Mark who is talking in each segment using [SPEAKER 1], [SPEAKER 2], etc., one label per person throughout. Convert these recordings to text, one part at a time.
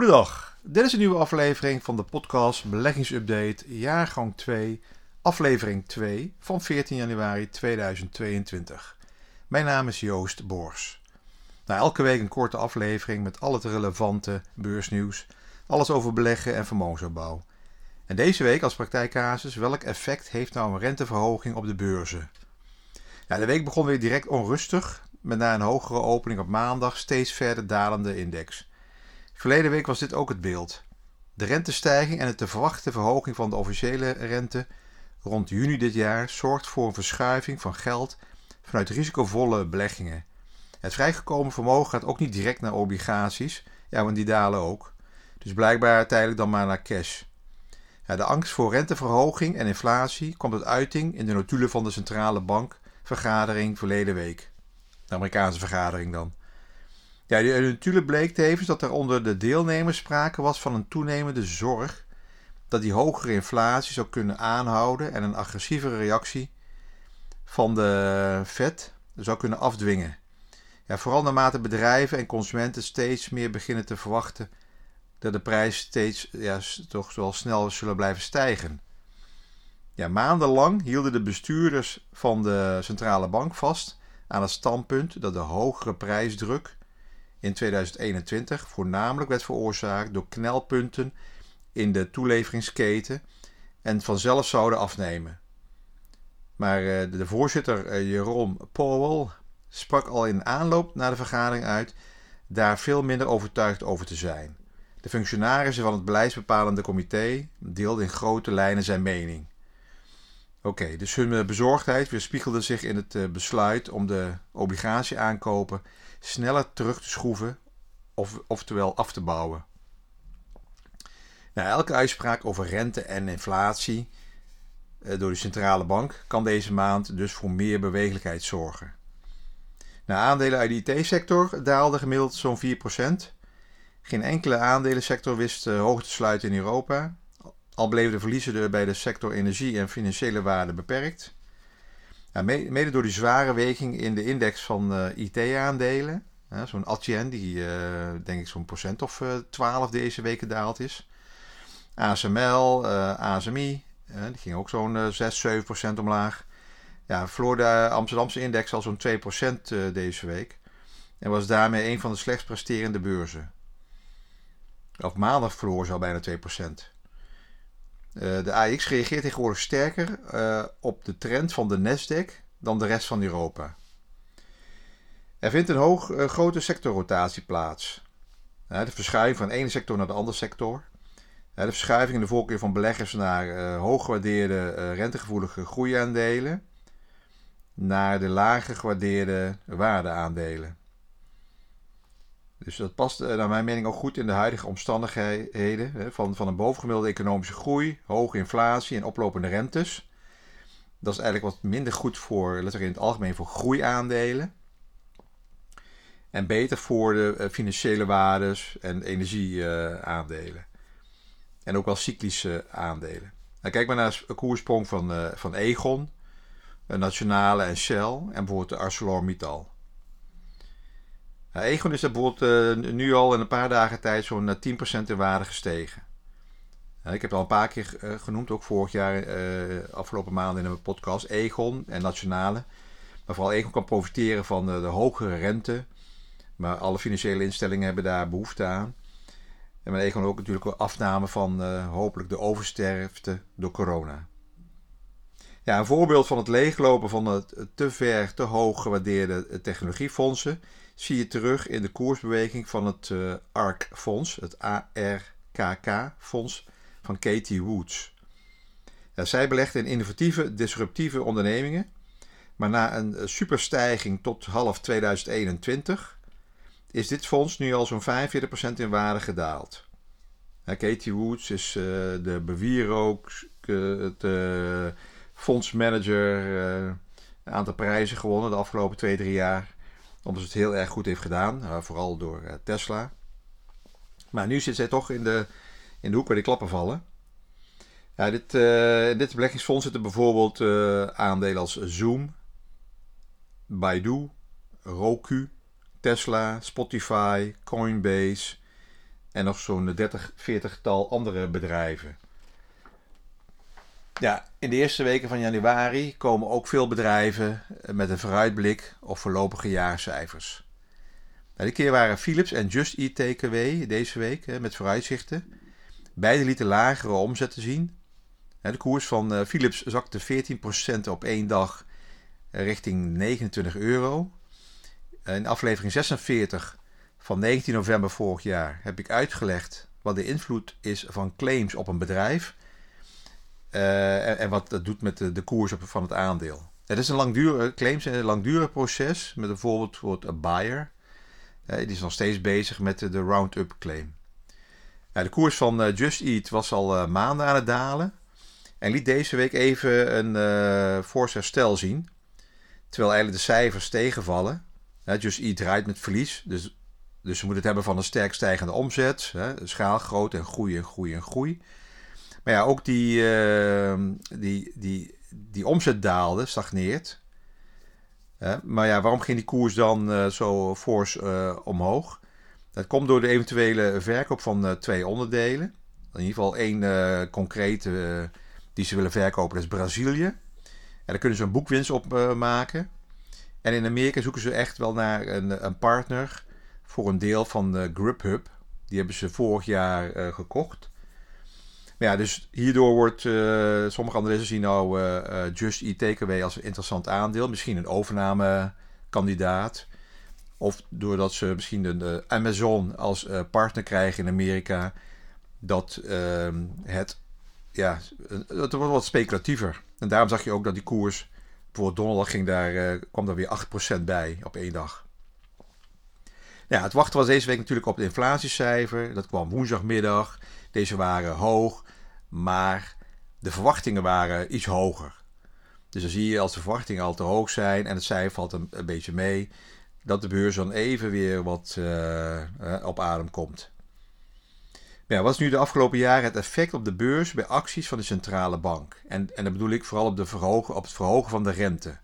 [SPEAKER 1] Goedendag, dit is een nieuwe aflevering van de podcast Beleggingsupdate, jaargang 2, aflevering 2 van 14 januari 2022. Mijn naam is Joost Boors. Na elke week een korte aflevering met al het relevante beursnieuws, alles over beleggen en vermogensopbouw. En deze week als praktijkcasus, welk effect heeft nou een renteverhoging op de beurzen? De week begon weer direct onrustig, met na een hogere opening op maandag steeds verder dalende index. Verleden week was dit ook het beeld. De rentestijging en de te verwachte verhoging van de officiële rente rond juni dit jaar zorgt voor een verschuiving van geld vanuit risicovolle beleggingen. Het vrijgekomen vermogen gaat ook niet direct naar obligaties, ja, want die dalen ook. Dus blijkbaar tijdelijk dan maar naar cash. Ja, de angst voor renteverhoging en inflatie komt tot uiting in de notulen van de centrale bank vergadering verleden week. De Amerikaanse vergadering dan. Ja, natuurlijk bleek tevens dat er onder de deelnemers sprake was van een toenemende zorg dat die hogere inflatie zou kunnen aanhouden en een agressievere reactie van de Fed zou kunnen afdwingen. Ja, vooral naarmate bedrijven en consumenten steeds meer beginnen te verwachten dat de prijs steeds ja, toch wel snel zullen blijven stijgen. Ja, maandenlang hielden de bestuurders van de centrale bank vast aan het standpunt dat de hogere prijsdruk in 2021 voornamelijk werd veroorzaakt door knelpunten in de toeleveringsketen en vanzelf zouden afnemen. Maar eh, de voorzitter eh, Jeroen Powell sprak al in aanloop naar de vergadering uit daar veel minder overtuigd over te zijn. De functionarissen van het beleidsbepalende comité deelden in grote lijnen zijn mening. Oké, dus hun eh, bezorgdheid weerspiegelde zich in het besluit om de obligatieaankopen sneller terug te schroeven, of, oftewel af te bouwen. Elke uitspraak over rente en inflatie eh, door de centrale bank kan deze maand dus voor meer bewegelijkheid zorgen. Aandelen uit de IT-sector daalden gemiddeld zo'n 4%. Geen enkele aandelensector wist hoog te sluiten in Europa, al bleven de verliezen bij de sector energie en financiële waarde beperkt. Ja, mede door die zware weging in de index van uh, IT-aandelen. zo'n Atien die uh, denk ik zo'n procent of uh, 12 deze week gedaald is. ASML, ASMI, die ging ook zo'n 6, 7 procent omlaag. Ja, de Amsterdamse index al zo'n 2 procent deze week. En was daarmee een van de slechtst presterende beurzen. Op maandag verloor ze al bijna 2 procent. Eh, de AX reageert tegenwoordig sterker uh, op de trend van de Nasdaq dan de rest van Europa. Er vindt een hoog, uh, grote sectorrotatie plaats. de verschuiving van de ene sector naar de andere sector. de verschuiving in de voorkeur van beleggers naar hooggewaardeerde rentegevoelige groeiaandelen. Naar de lager gewaardeerde waardeaandelen. Dus dat past eh, naar mijn mening ook goed in de huidige omstandigheden van, van een bovengemiddelde economische groei, hoge inflatie en oplopende rentes. Dat is eigenlijk wat minder goed voor, letterlijk in het algemeen, voor groeiaandelen. En beter voor de eh, financiële waardes en energieaandelen. En ook wel cyclische aandelen. Nou, kijk maar naar de koersprong van, uh, van Egon, Nationale en Shell en bijvoorbeeld de ArcelorMittal. Egon is bijvoorbeeld uh, nu al in een paar dagen tijd zo'n 10% eh, in waarde gestegen. ik heb het al een paar keer uh, genoemd, ook vorig jaar, afgelopen maanden in een podcast, Egon en Nationale. Maar vooral Egon kan profiteren van de, de hogere rente. Maar alle financiële instellingen hebben daar behoefte aan. En met Egon ook natuurlijk een afname van hopelijk de oversterfte door corona. Ja, een voorbeeld van het leeglopen van het te ver, te hoog gewaardeerde technologiefondsen zie je terug in de koersbeweging van het uh, ARK-fonds, het ARKK-fonds van Katie Woods. Ja, zij belegt in innovatieve, disruptieve ondernemingen, maar na een eh, superstijging tot half 2021 is dit fonds nu al zo'n 45% in waarde gedaald. Ja, Katie Woods is uh, de bewierook, de fondsmanager, een aantal prijzen gewonnen de afgelopen twee, drie jaar omdat ze het heel erg goed heeft gedaan. Uh, vooral door uh, Tesla. Maar nu zit zij toch in de, in de hoek waar die klappen vallen. Ja, dit, uh, in dit beleggingsfonds zitten bijvoorbeeld aandelen als Zoom, Baidu, Roku, Tesla, Spotify, Coinbase, en nog zo'n 30, 40 tal andere bedrijven. Ja, in de eerste weken van januari komen ook veel bedrijven met een vooruitblik op voorlopige jaarcijfers. Nou, keer waren Philips en Just Eat deze week met vooruitzichten. Beide lieten lagere omzetten zien. De koers van eh, Philips zakte 14% op één dag eh, richting 29 euro. In aflevering 46 van 19 november vorig jaar heb ik uitgelegd wat de invloed is van claims op een bedrijf. Uh, en, wat dat doet met de, de koers van het aandeel. Het is een langdurig, claims een langdurig proces met bijvoorbeeld voor een buyer. Uh, die is nog steeds bezig met de, de Roundup claim. de koers van uh, Just Eat was al maanden aan het dalen. En liet deze week even een fors herstel zien. Terwijl eigenlijk de cijfers tegenvallen. Just Eat draait met verlies. Dus, dus ze moeten het hebben van een sterk stijgende omzet. Hè, schaalgroot en groei en groei en groei. Maar ja, ook die, uh, die, die, die omzet daalde, stagneert. maar ja, waarom ging die koers dan uh, zo fors uh, omhoog? Dat komt door de eventuele verkoop van uh, twee onderdelen. In ieder geval één concrete die ze willen verkopen, dat is Brazilië. En daar kunnen ze een boekwinst op maken. En in Amerika zoeken ze echt wel naar een, een partner voor een deel van de Grubhub. Die hebben ze vorig jaar gekocht ja, dus hierdoor wordt uh, sommige analisten zien nou Just Eat Takeaway als een interessant aandeel. Misschien een overnamekandidaat. Of doordat ze misschien de Amazon als partner krijgen in Amerika. Dat ehm, het, ja, het wordt wat speculatiever. En daarom zag je ook dat die koers, bijvoorbeeld donderdag ging daar, kwam daar weer 8% bij op één dag. Ja, het wachten was deze week natuurlijk op het inflatiecijfer. Dat kwam woensdagmiddag. Deze waren hoog, maar de verwachtingen waren iets hoger. Dus dan zie je als de verwachtingen al te hoog zijn en het cijfer valt een, beetje mee, dat de beurs dan even weer wat uh, op adem komt. Wat is nu de afgelopen jaren het effect op de beurs bij acties van de centrale bank? En, en dan bedoel ik vooral op, de verhogen, op het verhogen van de rente.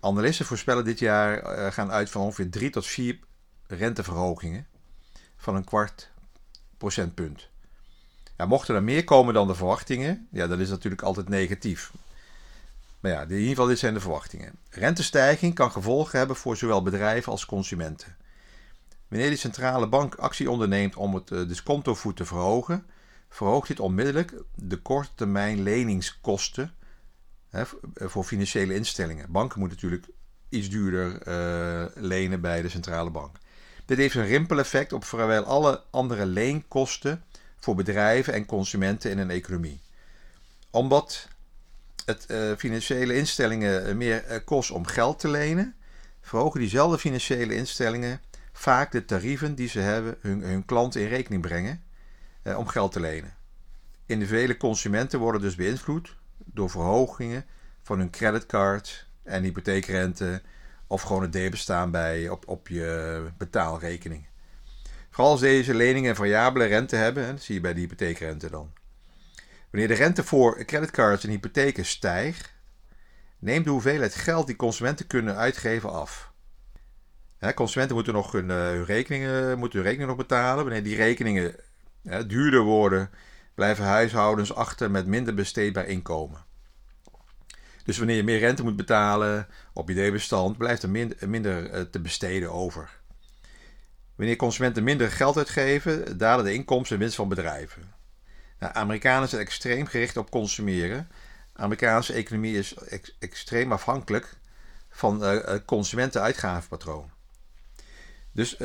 [SPEAKER 1] Analisten voorspellen dit jaar uh, gaan uit van ongeveer 3 tot 4 renteverhogingen van een kwart procentpunt. Ja, mochten er meer komen dan de verwachtingen, ja, dat is natuurlijk altijd negatief. Maar ja, in ieder geval, dit zijn de verwachtingen. Rentestijging kan gevolgen hebben voor zowel bedrijven als consumenten. Wanneer de centrale bank actie onderneemt om het eh, discontovoet te verhogen, verhoogt dit onmiddellijk de korte termijn leningskosten hè, voor financiële instellingen. Banken moeten natuurlijk iets duurder uh, lenen bij de centrale bank. Dit heeft een rimpeleffect op vrijwel alle andere leenkosten voor bedrijven en consumenten in een economie. Omdat het uh, financiële instellingen meer uh, kost om geld te lenen, verhogen diezelfde financiële instellingen vaak de tarieven die ze hebben hun, hun klanten in rekening brengen uh, om geld te lenen. Individuele consumenten worden dus beïnvloed door verhogingen van hun creditcard en hypotheekrente of gewoon het debet bij op, op je betaalrekening. Vooral als deze leningen variabele rente hebben, zie je bij de hypotheekrente dan. Wanneer de rente voor creditcards en hypotheken stijgt, neemt de hoeveelheid geld die consumenten kunnen uitgeven af. consumenten moeten nog hun, uh, rekeningen, moeten hun rekeningen nog betalen. Wanneer die rekeningen duurder worden, blijven huishoudens achter met minder besteedbaar inkomen. Dus wanneer je meer rente moet betalen op je debestand, blijft er minder, eh, te besteden over. Wanneer consumenten minder geld uitgeven, dalen de inkomsten en winst van bedrijven. Nou, Amerikanen zijn extreem gericht op consumeren. De Amerikaanse economie is extreem afhankelijk van uh, consumentenuitgavenpatroon. Dus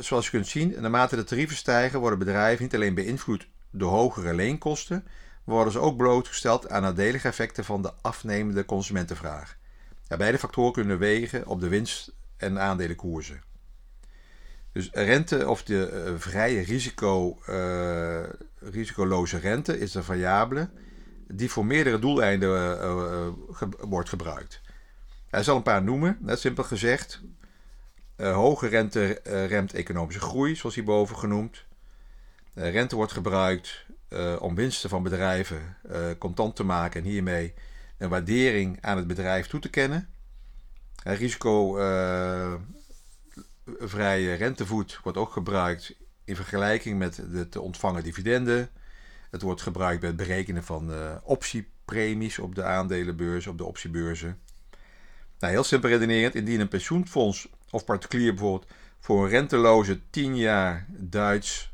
[SPEAKER 1] zoals je kunt zien, naarmate de tarieven stijgen, worden bedrijven niet alleen beïnvloed door hogere leenkosten, worden ze ook blootgesteld aan nadelige effecten van de afnemende consumentenvraag. Ja, beide factoren kunnen wegen op de winst- en aandelenkoersen. Dus rente of de uh, vrije risico, uh, risicoloze rente is een variabele die voor meerdere doeleinden ge wordt gebruikt. Hij zal een paar noemen, net simpel gezegd. hoge rente remt economische groei, zoals hierboven genoemd. rente wordt gebruikt om winsten van bedrijven contant te maken en hiermee een waardering aan het bedrijf toe te kennen. risico vrije rentevoet wordt ook gebruikt in vergelijking met de te ontvangen dividenden. Het wordt gebruikt bij het berekenen van optiepremies op de aandelenbeurs, op de optiebeurzen. Nou, heel simpel redenerend, indien een pensioenfonds of particulier bijvoorbeeld voor een renteloze 10 jaar Duits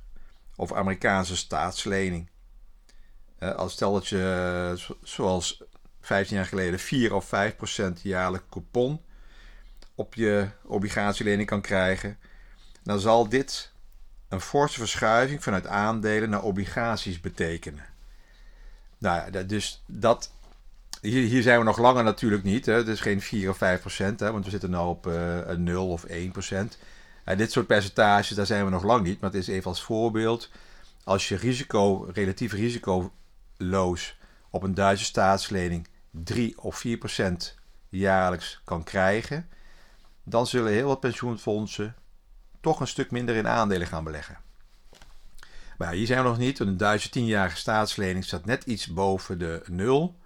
[SPEAKER 1] of Amerikaanse staatslening. als stel dat je, zoals 15 jaar geleden, 4 of 5 procent jaarlijke coupon op je obligatielening kan krijgen, dan zal dit een forse verschuiving vanuit aandelen naar obligaties betekenen. Nou ja, dus dat. Hier, zijn we nog langer natuurlijk niet. Hè. is geen 4 of 5 procent, want we zitten nu op uh, een 0 of 1 procent. Uh, dit soort percentages, daar zijn we nog lang niet. Maar het is even als voorbeeld. Als je risico, relatief risicoloos op een Duitse staatslening 3 of 4 procent jaarlijks kan krijgen, dan zullen heel wat pensioenfondsen toch een stuk minder in aandelen gaan beleggen. Maar hier zijn we nog niet. Een Duitse 10-jarige staatslening staat net iets boven de nul.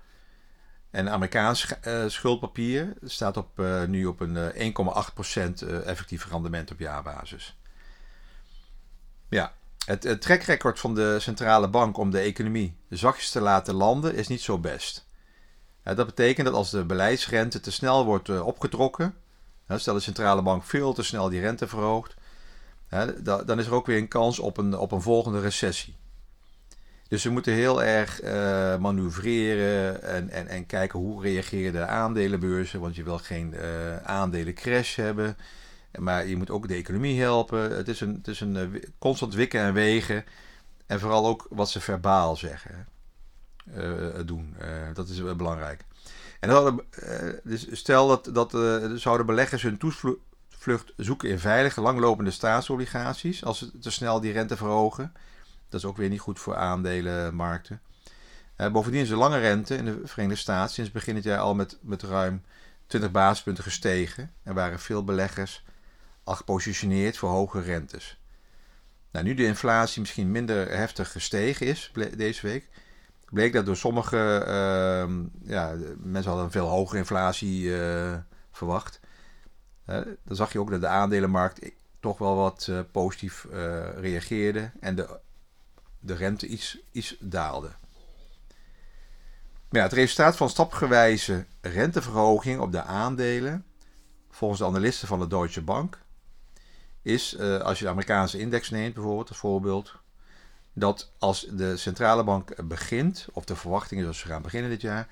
[SPEAKER 1] En Amerikaans uh, schuldpapier staat op, uh, nu op een uh, 1,8% effectief rendement op jaarbasis. Ja, het, het trackrecord van de centrale bank om de economie zachtjes te laten landen is niet zo best. dat betekent dat als de beleidsrente te snel wordt opgetrokken, stel de centrale bank veel te snel die rente verhoogt, dan is er ook weer een kans op een, op een volgende recessie. Dus we moeten heel erg uh, manoeuvreren en, en, en kijken hoe reageren de aandelenbeurzen. Want je wil geen uh, aandelencrash hebben. Maar je moet ook de economie helpen. Het is een, het is een uh, constant wikken en wegen. En vooral ook wat ze verbaal zeggen. doen. dat is belangrijk. En dan, dus stel dat, dat zouden beleggers hun toevlucht zoeken in veilige, langlopende staatsobligaties. Als ze te snel die rente verhogen. Dat is ook weer niet goed voor aandelenmarkten. Uh, bovendien is de lange rente in de Verenigde Staten sinds begin dit jaar al met, met ruim 20 basispunten gestegen. Er waren veel beleggers al gepositioneerd voor hoge rentes. Nou, nu de inflatie misschien minder heftig gestegen is deze week, bleek dat door sommige uh, ja, mensen hadden een veel hogere inflatie uh, verwacht. Uh, dan zag je ook dat de aandelenmarkt toch wel wat positief reageerde en de de rente iets, iets daalde. Maar ja, het resultaat van stapgewijze renteverhoging op de aandelen, volgens de analisten van de Deutsche Bank, is, uh, als je de Amerikaanse index neemt bijvoorbeeld, als voorbeeld, dat als de centrale bank begint, of de verwachting is als ze gaan beginnen dit jaar,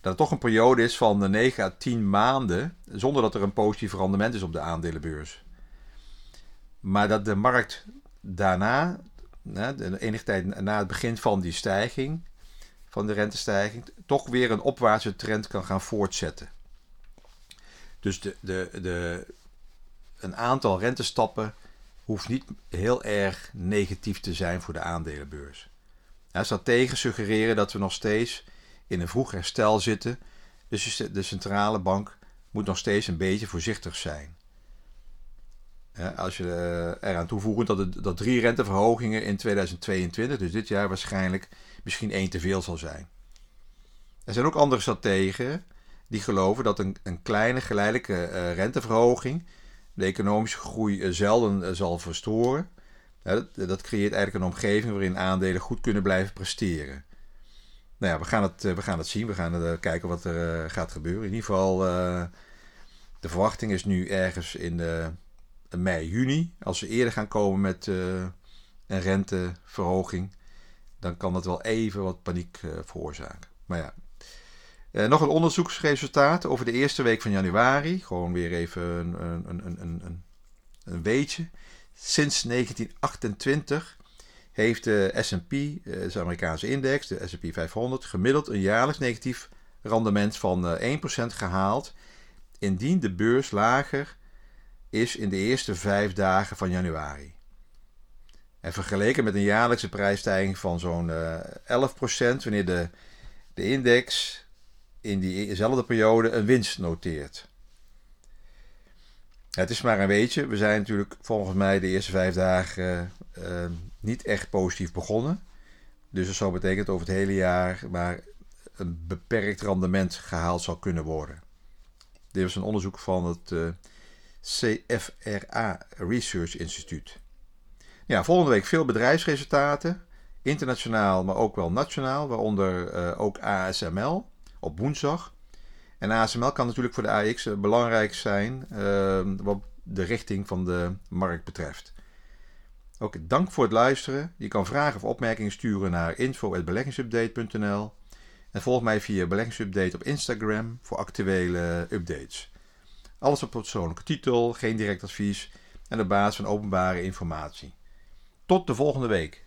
[SPEAKER 1] dat het toch een periode is van 9 à 10 maanden zonder dat er een positief rendement is op de aandelenbeurs. Maar dat de markt daarna de enige tijd na het begin van die stijging, van de rentestijging, toch weer een opwaartse trend kan gaan voortzetten. Dus de, de, de, een aantal rentestappen hoeft niet heel erg negatief te zijn voor de aandelenbeurs. Ja, tegen suggereren dat we nog steeds in een vroeg herstel zitten, dus de centrale bank moet nog steeds een beetje voorzichtig zijn als je uh, eraan toevoegt dat, dat drie renteverhogingen in 2022, dus dit jaar waarschijnlijk misschien één te veel zal zijn. Er zijn ook andere strategen die geloven dat een, een kleine geleidelijke uh, renteverhoging de economische groei uh, zelden zal verstoren. Dat, dat, creëert eigenlijk een omgeving waarin aandelen goed kunnen blijven presteren. Nou ja, we gaan het, we gaan het zien. We gaan kijken wat er gaat gebeuren. In ieder geval, de verwachting is nu ergens in de mei, juni. Als ze eerder gaan komen met uh, een renteverhoging, dan kan dat wel even wat paniek uh, veroorzaken. Maar ja. Uh, nog een onderzoeksresultaat over de eerste week van januari. Gewoon weer even een, een, een, een, een, een weetje. Sinds 1928 heeft de S&P, de Amerikaanse index, de S&P 500, gemiddeld een jaarlijks negatief rendement van 1% gehaald. Indien de beurs lager is in de eerste vijf dagen van januari. En vergeleken met een jaarlijkse prijsstijging van zo'n uh, eh, 11% wanneer de, de index in diezelfde periode een winst noteert. Het is maar een weetje. We zijn natuurlijk volgens mij de eerste vijf dagen uh, niet echt positief begonnen. Dus dat zou betekenen dat over het hele jaar maar een beperkt rendement gehaald zou kunnen worden. Dit was een onderzoek van het uh, CFRA Research Instituut. Ja, volgende week veel bedrijfsresultaten. Internationaal, maar ook wel nationaal. Waaronder eh, ook ASML op woensdag. En ASML kan natuurlijk voor de AX eh, belangrijk zijn uh, wat de richting van de markt betreft. Ook dank voor het luisteren. Je kan vragen of opmerkingen sturen naar info.beleggingsupdate.nl en volg mij via Beleggingsupdate op Instagram voor actuele updates. Alles op persoonlijke titel, geen direct advies en op basis van openbare informatie. Tot de volgende week.